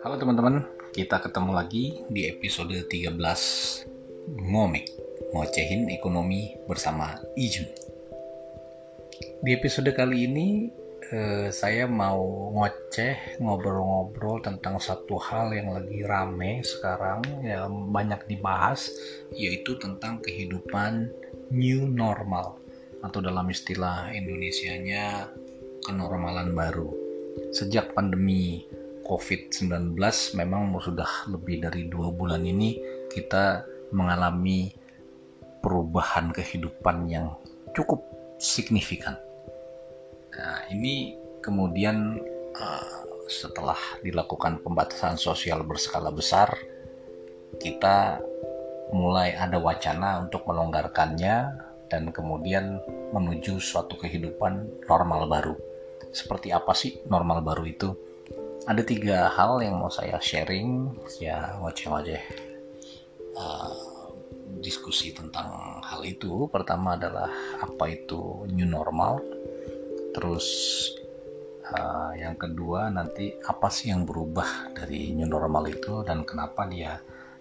Halo teman-teman, kita ketemu lagi di episode 13 Ngomik, ngocehin ekonomi bersama Ijun. Di episode kali ini eh, saya mau ngoceh ngobrol-ngobrol tentang satu hal yang lagi rame sekarang yang banyak dibahas yaitu tentang kehidupan new normal atau dalam istilah Indonesianya kenormalan baru. Sejak pandemi COVID-19 memang sudah lebih dari dua bulan ini kita mengalami perubahan kehidupan yang cukup signifikan. Nah, ini kemudian uh, setelah dilakukan pembatasan sosial berskala besar, kita mulai ada wacana untuk melonggarkannya dan kemudian menuju suatu kehidupan normal baru. Seperti apa sih normal baru itu? Ada tiga hal yang mau saya sharing, ya ngoceh-ngoceh uh, diskusi tentang hal itu. Pertama adalah apa itu new normal, terus uh, yang kedua nanti apa sih yang berubah dari new normal itu dan kenapa dia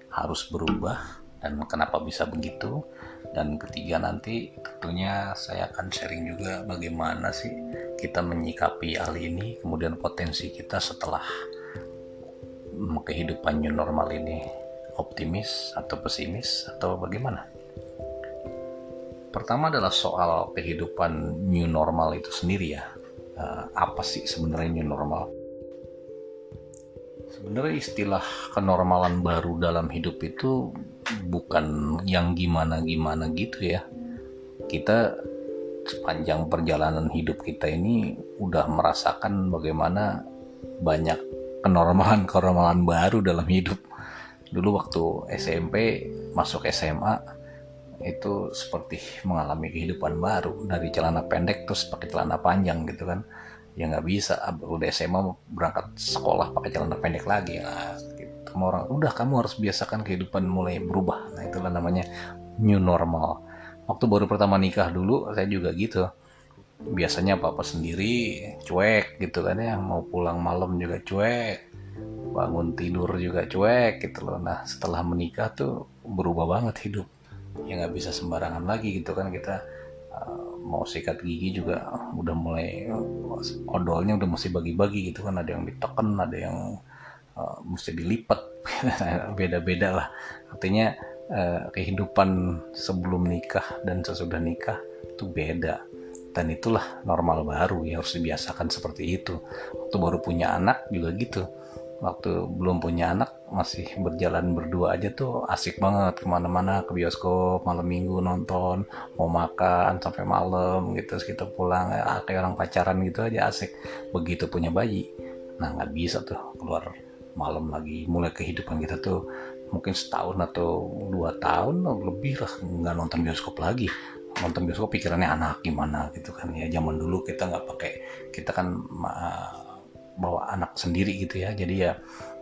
harus berubah dan kenapa bisa begitu? Dan ketiga nanti tentunya saya akan sharing juga bagaimana sih kita menyikapi hal ini kemudian potensi kita setelah kehidupan new normal ini optimis atau pesimis atau bagaimana? Pertama adalah soal kehidupan new normal itu sendiri ya. Uh, apa sih sebenarnya new normal? Sebenarnya istilah kenormalan baru dalam hidup itu bukan yang gimana-gimana gitu ya. Kita sepanjang perjalanan hidup kita ini udah merasakan bagaimana banyak kenormalan-kenormalan baru dalam hidup. Dulu waktu SMP masuk SMA itu seperti mengalami kehidupan baru dari celana pendek terus pakai celana panjang gitu kan ya nggak bisa udah SMA berangkat sekolah pakai celana pendek lagi nah, sama orang udah kamu harus biasakan kehidupan mulai berubah. Nah itulah namanya new normal. Waktu baru pertama nikah dulu saya juga gitu. Biasanya apa-apa sendiri cuek gitu kan ya. Mau pulang malam juga cuek bangun tidur juga cuek gitu loh. Nah setelah menikah tuh berubah banget hidup. Ya nggak bisa sembarangan lagi gitu kan kita uh, mau sikat gigi juga udah mulai odolnya udah mesti bagi-bagi gitu kan. Ada yang ditekan ada yang uh, mesti dilipat. Beda-beda lah. Artinya uh, kehidupan sebelum nikah dan sesudah nikah itu beda. Dan itulah normal baru ya harus dibiasakan seperti itu. Waktu baru punya anak juga gitu. Waktu belum punya anak masih berjalan berdua aja tuh asik banget. Ke mana-mana ke bioskop malam minggu nonton mau makan sampai malam gitu kita pulang ya, kayak orang pacaran gitu aja asik. Begitu punya bayi nah nggak bisa tuh keluar malam lagi. Mulai kehidupan kita tuh mungkin setahun atau dua tahun lebih lah nggak nonton bioskop lagi. Nonton bioskop pikirannya anak gimana gitu kan ya. Zaman dulu kita nggak pakai kita kan bawa anak sendiri gitu ya. Jadi ya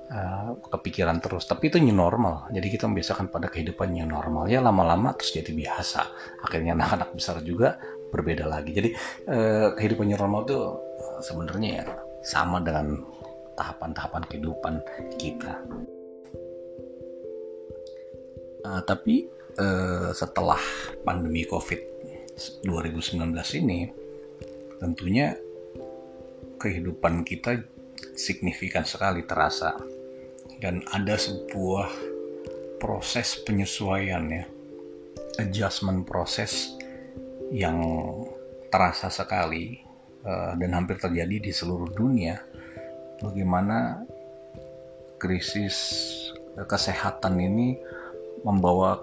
uh, kepikiran terus. Tapi itu new normal. Jadi kita membiasakan pada kehidupan new normal. Ya lama-lama terus jadi biasa. Akhirnya anak-anak besar juga berbeda lagi. Jadi uh, kehidupan new normal itu uh, sebenarnya ya sama dengan tahapan-tahapan kehidupan kita. Uh, tapi uh, setelah pandemi COVID 2019 ini, tentunya kehidupan kita signifikan sekali terasa dan ada sebuah proses penyesuaian ya adjustment proses yang terasa sekali uh, dan hampir terjadi di seluruh dunia bagaimana krisis kesehatan ini membawa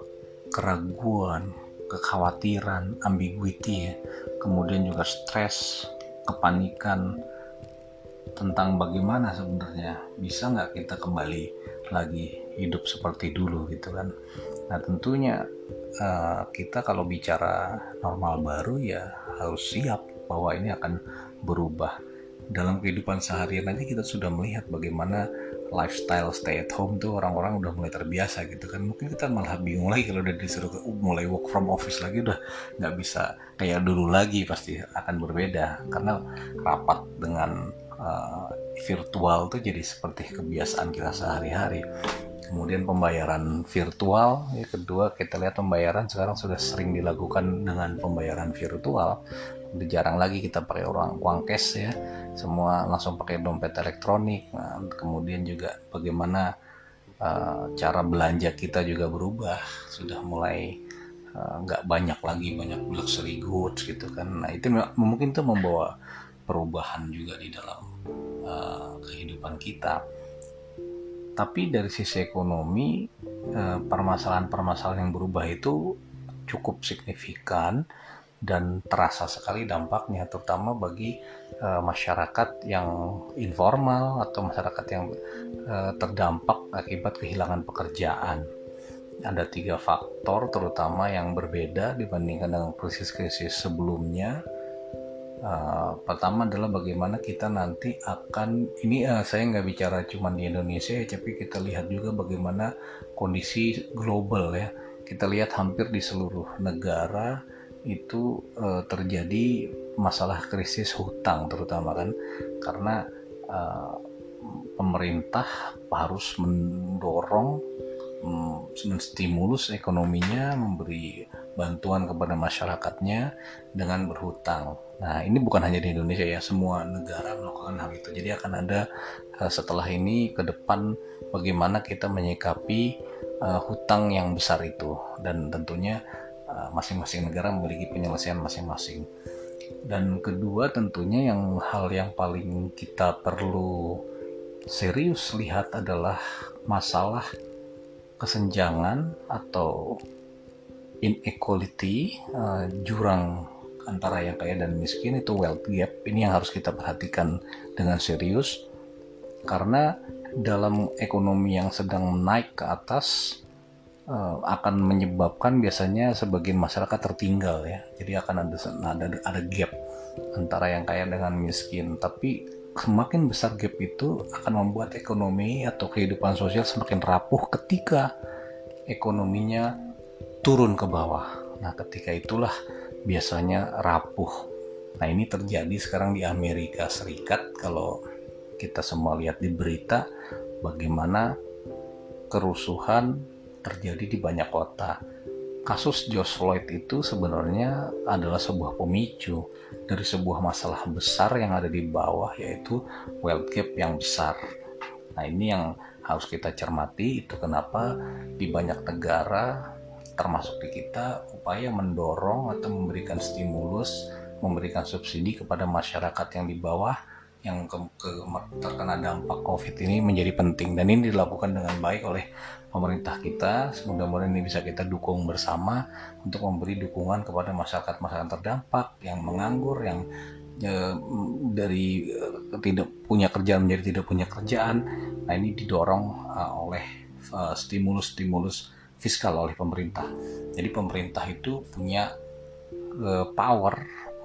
keraguan, kekhawatiran, ambiguity, ya. kemudian juga stres, kepanikan tentang bagaimana sebenarnya bisa nggak kita kembali lagi hidup seperti dulu gitu kan. Nah tentunya uh, kita kalau bicara normal baru ya harus siap bahwa ini akan berubah dalam kehidupan seharian aja kita sudah melihat bagaimana lifestyle stay at home tuh orang-orang udah mulai terbiasa gitu kan. Mungkin kita malah bingung lagi kalau udah disuruh ke, mulai work from office lagi udah nggak bisa kayak dulu lagi pasti akan berbeda. Karena rapat dengan uh, virtual tuh jadi seperti kebiasaan kita sehari-hari kemudian pembayaran virtual ya kedua kita lihat pembayaran sekarang sudah sering dilakukan dengan pembayaran virtual. Udah jarang lagi kita pakai orang uang cash ya. Semua langsung pakai dompet elektronik. Nah, kemudian juga bagaimana uh, cara belanja kita juga berubah. Sudah mulai eh, nggak uh, banyak lagi banyak luxury goods gitu kan. Nah itu mungkin tuh membawa perubahan juga di dalam uh, kehidupan kita tapi dari sisi ekonomi permasalahan-permasalahan yang berubah itu cukup signifikan dan terasa sekali dampaknya terutama bagi uh, masyarakat yang informal atau masyarakat yang uh, terdampak akibat kehilangan pekerjaan. Ada tiga faktor terutama yang berbeda dibandingkan dengan krisis-krisis sebelumnya. Uh, pertama adalah bagaimana kita nanti akan ini uh, saya nggak bicara cuma di Indonesia ya, tapi kita lihat juga bagaimana kondisi global ya. Kita lihat hampir di seluruh negara itu uh, terjadi masalah krisis hutang terutama kan karena uh, pemerintah harus mendorong menstimulus ekonominya memberi bantuan kepada masyarakatnya dengan berhutang. Nah ini bukan hanya di Indonesia ya semua negara melakukan hal itu. Jadi akan ada uh, setelah ini ke depan bagaimana kita menyikapi uh, hutang yang besar itu dan tentunya Eh, masing-masing negara memiliki penyelesaian masing-masing. Dan kedua tentunya yang hal yang paling kita perlu serius lihat adalah masalah kesenjangan atau inequality, uh, jurang antara yang kaya dan miskin itu wealth gap. Ini yang harus kita perhatikan dengan serius karena dalam ekonomi yang sedang naik ke atas uh, akan menyebabkan biasanya sebagian masyarakat tertinggal ya. Jadi akan ada ada ada gap antara yang kaya dengan miskin. Tapi semakin besar gap itu akan membuat ekonomi atau kehidupan sosial semakin rapuh ketika ekonominya turun ke bawah. Nah, ketika itulah biasanya rapuh. Nah, ini terjadi sekarang di Amerika Serikat kalau kita semua lihat di berita bagaimana kerusuhan terjadi di banyak kota. Kasus George Floyd itu sebenarnya adalah sebuah pemicu dari sebuah masalah besar yang ada di bawah yaitu wealth gap yang besar. Nah ini yang harus kita cermati itu kenapa di banyak negara termasuk di kita upaya mendorong atau memberikan stimulus memberikan subsidi kepada masyarakat yang di bawah yang ke, ke, terkena dampak COVID ini menjadi penting dan ini dilakukan dengan baik oleh pemerintah kita. Mudah-mudahan ini bisa kita dukung bersama untuk memberi dukungan kepada masyarakat-masyarakat terdampak yang menganggur, yang ya, dari uh, tidak punya kerjaan menjadi tidak punya kerjaan. Nah ini didorong uh, oleh stimulus-stimulus uh, fiskal oleh pemerintah. Jadi pemerintah itu punya uh, power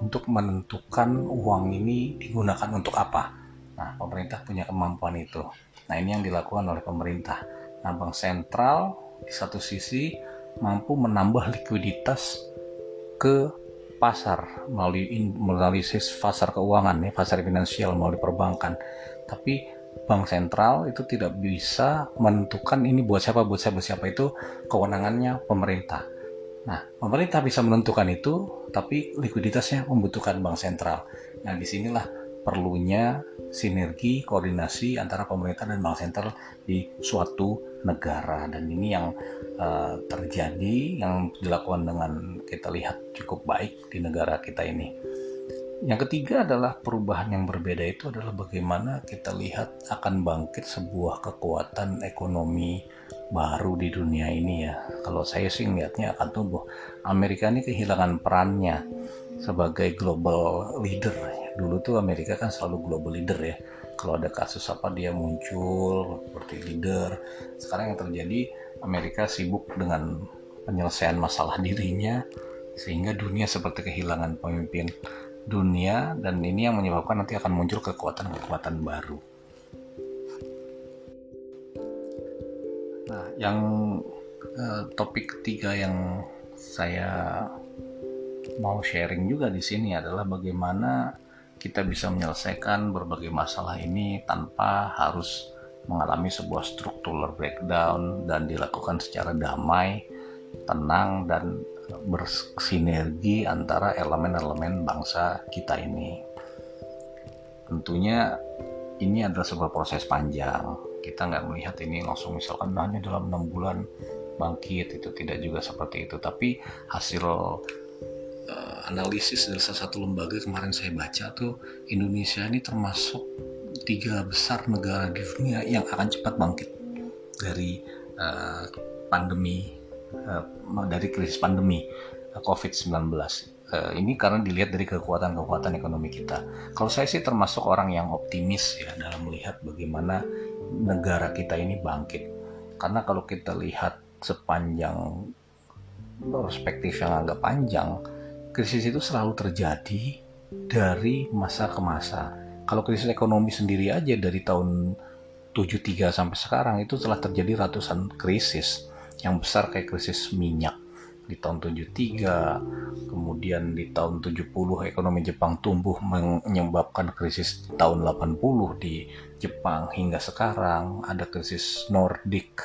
untuk menentukan uang ini digunakan untuk apa. Nah, pemerintah punya kemampuan itu. Nah, ini yang dilakukan oleh pemerintah. Nah, bank sentral di satu sisi mampu menambah likuiditas ke pasar melalui melalui pasar keuangan ya, pasar finansial melalui perbankan. Tapi bank sentral itu tidak bisa menentukan ini buat siapa buat siapa buat siapa itu kewenangannya pemerintah. Nah, pemerintah bisa menentukan itu, tapi likuiditasnya membutuhkan bank sentral. Nah, di sinilah perlunya sinergi koordinasi antara pemerintah dan bank sentral di suatu negara dan ini yang uh, terjadi yang dilakukan dengan kita lihat cukup baik di negara kita ini. Yang ketiga adalah perubahan yang berbeda itu adalah bagaimana kita lihat akan bangkit sebuah kekuatan ekonomi baru di dunia ini ya. Kalau saya sih ngeliatnya akan tumbuh. Amerika ini kehilangan perannya sebagai global leader. Dulu tuh Amerika kan selalu global leader ya. Kalau ada kasus apa dia muncul seperti leader. Sekarang yang terjadi Amerika sibuk dengan penyelesaian masalah dirinya sehingga dunia seperti kehilangan pemimpin dunia dan ini yang menyebabkan nanti akan muncul kekuatan-kekuatan baru. Nah, yang uh, topik ketiga yang saya mau sharing juga di sini adalah bagaimana kita bisa menyelesaikan berbagai masalah ini tanpa harus mengalami sebuah struktural breakdown dan dilakukan secara damai, tenang dan bersinergi antara elemen-elemen bangsa kita ini. Tentunya ini adalah sebuah proses panjang. Kita nggak melihat ini langsung misalkan hanya dalam enam bulan bangkit itu tidak juga seperti itu. Tapi hasil analisis dari salah satu lembaga kemarin saya baca tuh Indonesia ini termasuk tiga besar negara di dunia yang akan cepat bangkit dari uh, pandemi uh, dari krisis pandemi eh, COVID-19 uh, ini karena dilihat dari kekuatan-kekuatan ekonomi kita. Kalau saya sih termasuk orang yang optimis ya dalam melihat bagaimana negara kita ini bangkit. Karena kalau kita lihat sepanjang perspektif yang agak panjang, krisis itu selalu terjadi dari masa ke masa. Kalau krisis ekonomi sendiri aja dari tahun 73 sampai sekarang itu telah terjadi ratusan krisis yang besar kayak krisis minyak di tahun 73 kemudian di tahun 70 ekonomi Jepang tumbuh menyebabkan krisis tahun 80 di Jepang hingga sekarang ada krisis Nordik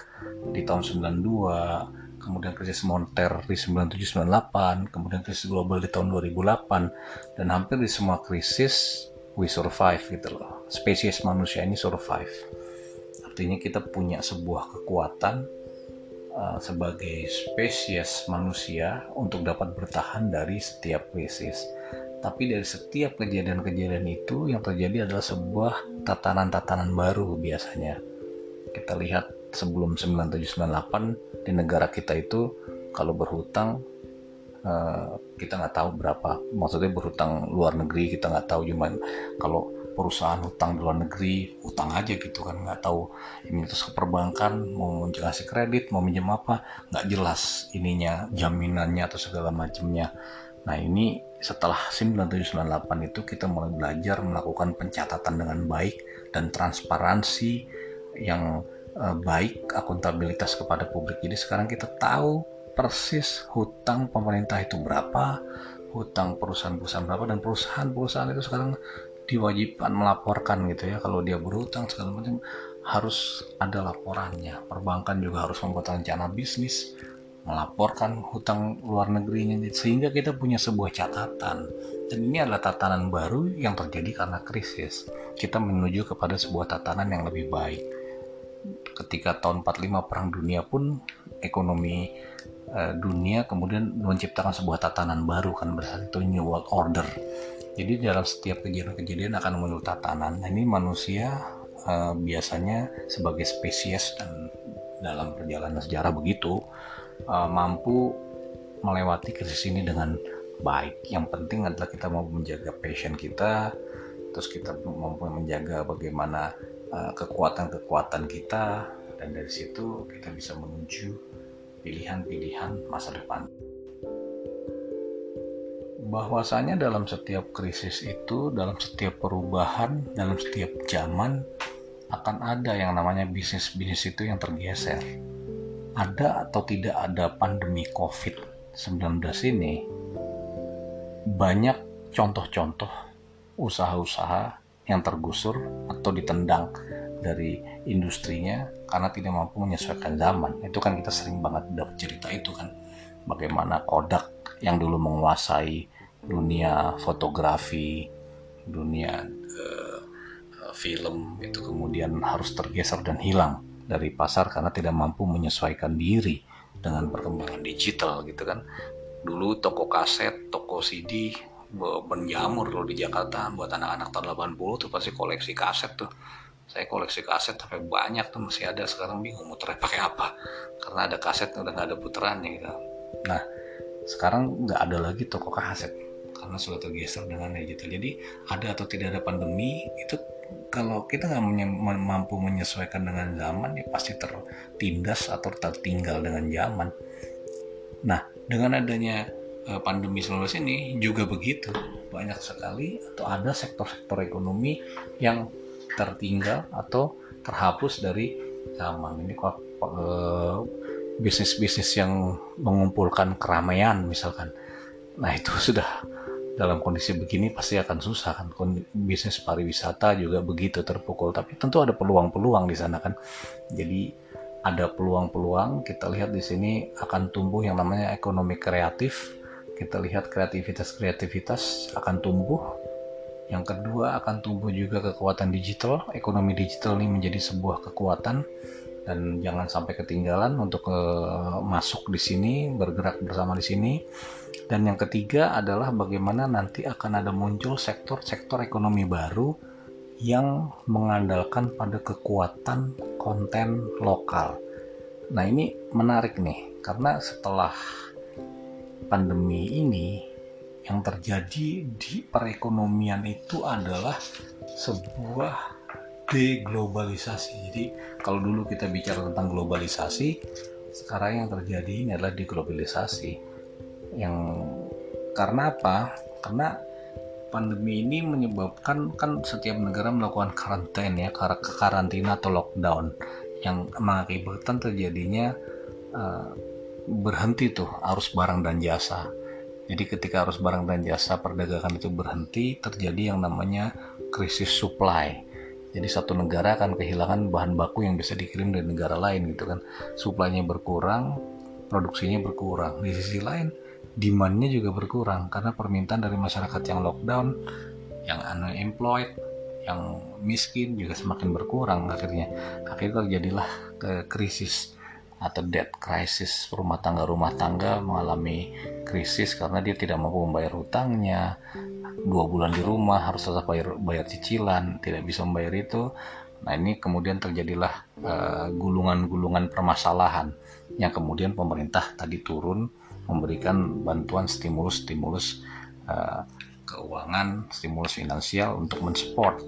di tahun 92 kemudian krisis moneter di 9798, kemudian krisis global di tahun 2008, dan hampir di semua krisis we survive gitu loh. Spesies manusia ini survive. Artinya kita punya sebuah kekuatan uh, sebagai spesies manusia untuk dapat bertahan dari setiap krisis. Tapi dari setiap kejadian-kejadian itu yang terjadi adalah sebuah tatanan-tatanan baru biasanya. Kita lihat sebelum 9798 di negara kita itu kalau berhutang uh, kita nggak tahu berapa maksudnya berhutang luar negeri kita nggak tahu cuman kalau perusahaan hutang di luar negeri hutang aja gitu kan nggak tahu ini terus ke perbankan mau ngasih kredit mau minjem apa nggak jelas ininya jaminannya atau segala macamnya nah ini setelah 9798 itu kita mulai belajar melakukan pencatatan dengan baik dan transparansi yang uh, baik akuntabilitas kepada publik. Jadi sekarang kita tahu persis hutang pemerintah itu berapa, hutang perusahaan-perusahaan berapa dan perusahaan-perusahaan itu sekarang diwajibkan melaporkan gitu ya kalau dia berhutang segala macam harus ada laporannya. Perbankan juga harus membuat rencana bisnis, melaporkan hutang luar negerinya. Sehingga kita punya sebuah catatan. Dan ini adalah tatanan baru yang terjadi karena krisis. Kita menuju kepada sebuah tatanan yang lebih baik. Ketika tahun 45 perang dunia pun ekonomi uh, dunia kemudian menciptakan sebuah tatanan baru kan berarti itu new world order jadi dalam setiap kejadian-kejadian akan muncul tatanan nah, ini manusia uh, biasanya sebagai spesies dan dalam perjalanan sejarah begitu uh, mampu melewati krisis ini dengan baik yang penting adalah kita mau menjaga passion kita terus kita mampu menjaga bagaimana Eh, kekuatan-kekuatan kita dan dari situ kita bisa menuju pilihan-pilihan masa depan. Bahwasanya dalam setiap krisis itu, dalam setiap perubahan, dalam setiap zaman akan ada yang namanya bisnis-bisnis itu yang tergeser. Ada atau tidak ada pandemi COVID-19 ini, banyak contoh-contoh usaha-usaha yang tergusur atau ditendang dari industrinya karena tidak mampu menyesuaikan zaman. Itu kan kita sering banget dapat cerita itu kan. Bagaimana Kodak yang dulu menguasai dunia fotografi, dunia uh, film itu kemudian harus tergeser dan hilang dari pasar karena tidak mampu menyesuaikan diri dengan perkembangan digital gitu kan. Dulu toko kaset, toko CD menjamur loh di Jakarta. Buat anak-anak tahun 80 tuh pasti koleksi kaset tuh. Saya koleksi kaset sampai banyak tuh masih ada. Sekarang bingung muternya pakai apa. Karena ada kaset udah nggak ada puterannya gitu. Nah sekarang nggak ada lagi toko kaset karena sudah tergeser dengan digital jadi ada atau tidak ada pandemi itu kalau kita nggak mampu menyesuaikan dengan zaman ya pasti tertindas atau tertinggal dengan zaman. Nah dengan adanya Eh, pandemi 19 ini juga begitu. Banyak sekali atau ada sektor-sektor ekonomi yang tertinggal atau terhapus dari zaman. Ini uh, bisnis-bisnis yang mengumpulkan keramaian misalkan. Nah itu sudah dalam kondisi begini pasti akan susah kan. Bisnis pariwisata juga begitu terpukul. Tapi tentu ada peluang-peluang di sana kan. Jadi ada peluang-peluang. Kita lihat di sini akan tumbuh yang namanya ekonomi kreatif. Kita lihat kreativitas-kreativitas akan tumbuh. Yang kedua akan tumbuh juga kekuatan digital. Ekonomi digital ini menjadi sebuah kekuatan dan jangan sampai ketinggalan untuk uh, masuk di sini bergerak bersama di sini dan yang ketiga adalah bagaimana nanti akan ada muncul sektor-sektor ekonomi baru yang mengandalkan pada kekuatan konten lokal. Nah, ini menarik nih karena setelah pandemi ini yang terjadi di perekonomian itu adalah sebuah deglobalisasi. Jadi kalau dulu kita bicara tentang globalisasi, sekarang yang terjadi ini adalah deglobalisasi yang karena apa? Karena pandemi ini menyebabkan kan setiap negara melakukan karantina ya, karantina atau lockdown yang mengakibatkan terjadinya uh, berhenti tuh arus barang dan jasa. Jadi ketika arus barang dan jasa perdagangan itu berhenti, terjadi yang namanya krisis supply. Jadi satu negara akan kehilangan bahan baku yang bisa dikirim dari negara lain gitu kan. Suplainya berkurang, produksinya berkurang. Di sisi lain, demandnya juga berkurang karena permintaan dari masyarakat yang lockdown, yang unemployed, yang miskin juga semakin berkurang akhirnya. Akhirnya terjadilah ke krisis atau debt crisis rumah tangga rumah tangga mengalami krisis karena dia tidak mampu membayar hutangnya dua bulan di rumah harus tetap bayar, bayar cicilan tidak bisa membayar itu nah ini kemudian terjadilah uh, gulungan-gulungan permasalahan yang kemudian pemerintah tadi turun memberikan bantuan stimulus-stimulus uh, keuangan, stimulus finansial untuk mensupport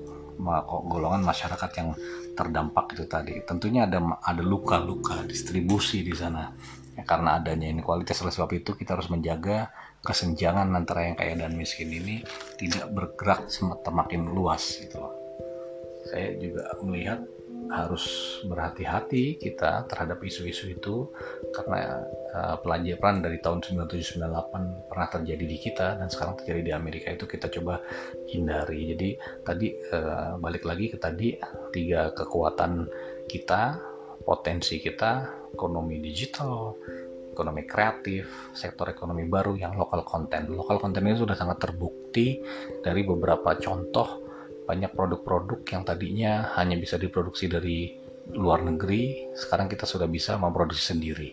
golongan masyarakat yang terdampak itu tadi. Tentunya ada ada luka-luka distribusi di sana. Ya, karena adanya inequalitas oleh sebab itu kita harus menjaga kesenjangan antara yang kaya dan miskin ini tidak bergerak semakin luas gitu loh. Saya juga melihat harus berhati-hati kita terhadap isu-isu itu karena uh, pelajaran dari tahun 9798 pernah terjadi di kita dan sekarang terjadi di Amerika itu kita coba hindari. Jadi tadi uh, balik lagi ke tadi tiga kekuatan kita, potensi kita, ekonomi digital, ekonomi kreatif, sektor ekonomi baru yang lokal konten. Lokal konten ini sudah sangat terbukti dari beberapa contoh banyak produk-produk yang tadinya hanya bisa diproduksi dari luar negeri, sekarang kita sudah bisa memproduksi sendiri.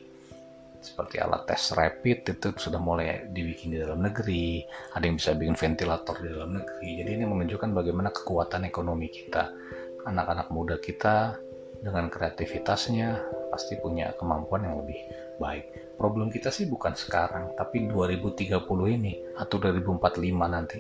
Seperti alat tes rapid itu sudah mulai dibikin di dalam negeri, ada yang bisa bikin ventilator di dalam negeri. Jadi ini menunjukkan bagaimana kekuatan ekonomi kita. Anak-anak muda kita dengan kreativitasnya pasti punya kemampuan yang lebih baik problem kita sih bukan sekarang tapi 2030 ini atau 2045 nanti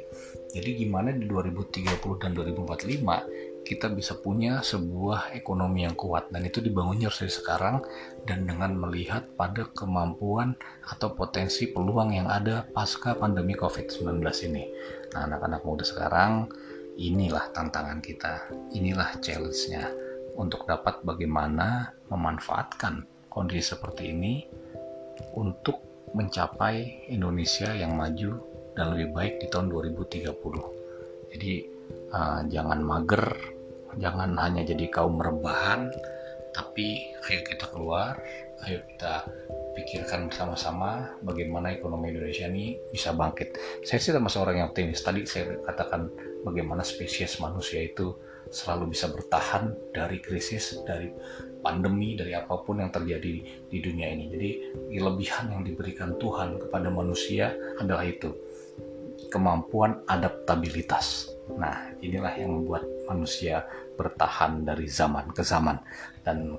jadi gimana di 2030 dan 2045 kita bisa punya sebuah ekonomi yang kuat dan itu dibangunnya dari sekarang dan dengan melihat pada kemampuan atau potensi peluang yang ada pasca pandemi COVID-19 ini. Nah, anak-anak muda sekarang inilah tantangan kita, inilah challenge-nya untuk dapat bagaimana memanfaatkan kondisi seperti ini untuk mencapai Indonesia yang maju dan lebih baik di tahun 2030. Jadi uh, jangan mager, jangan hanya jadi kaum rebahan, tapi ayo kita keluar, ayo kita pikirkan bersama-sama bagaimana ekonomi Indonesia ini bisa bangkit. Saya sih termasuk orang yang optimis. Tadi saya katakan bagaimana spesies manusia itu selalu bisa bertahan dari krisis, dari pandemi, dari apa pun yang terjadi di dunia ini. Jadi kelebihan yang diberikan Tuhan kepada manusia adalah itu, kemampuan adaptabilitas. Nah, inilah yang membuat manusia bertahan dari zaman ke zaman dan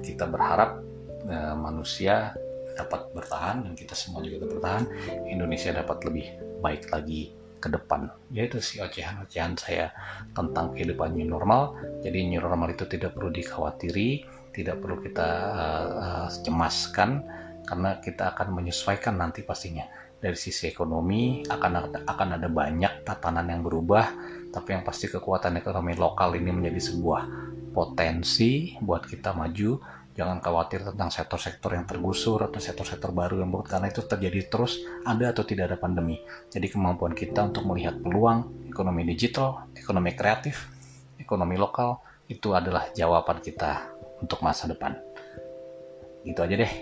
kita berharap eh, manusia dapat bertahan dan kita semua juga dapat bertahan, Indonesia dapat lebih baik lagi ke depan. Yaitu si ocehan-ocehan saya tentang kehidupan new normal. Jadi new normal itu tidak perlu dikhawatiri tidak perlu kita uh, cemaskan karena kita akan menyesuaikan nanti pastinya. Dari sisi ekonomi akan ada, akan ada banyak tatanan yang berubah tapi yang pasti kekuatan ekonomi lokal ini menjadi sebuah potensi buat kita maju jangan khawatir tentang sektor-sektor yang tergusur atau sektor-sektor baru yang baru karena itu terjadi terus ada atau tidak ada pandemi. Jadi kemampuan kita untuk melihat peluang ekonomi digital ekonomi kreatif ekonomi lokal itu adalah jawaban kita untuk masa depan. Gitu aja deh.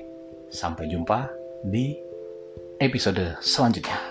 Sampai jumpa di episode selanjutnya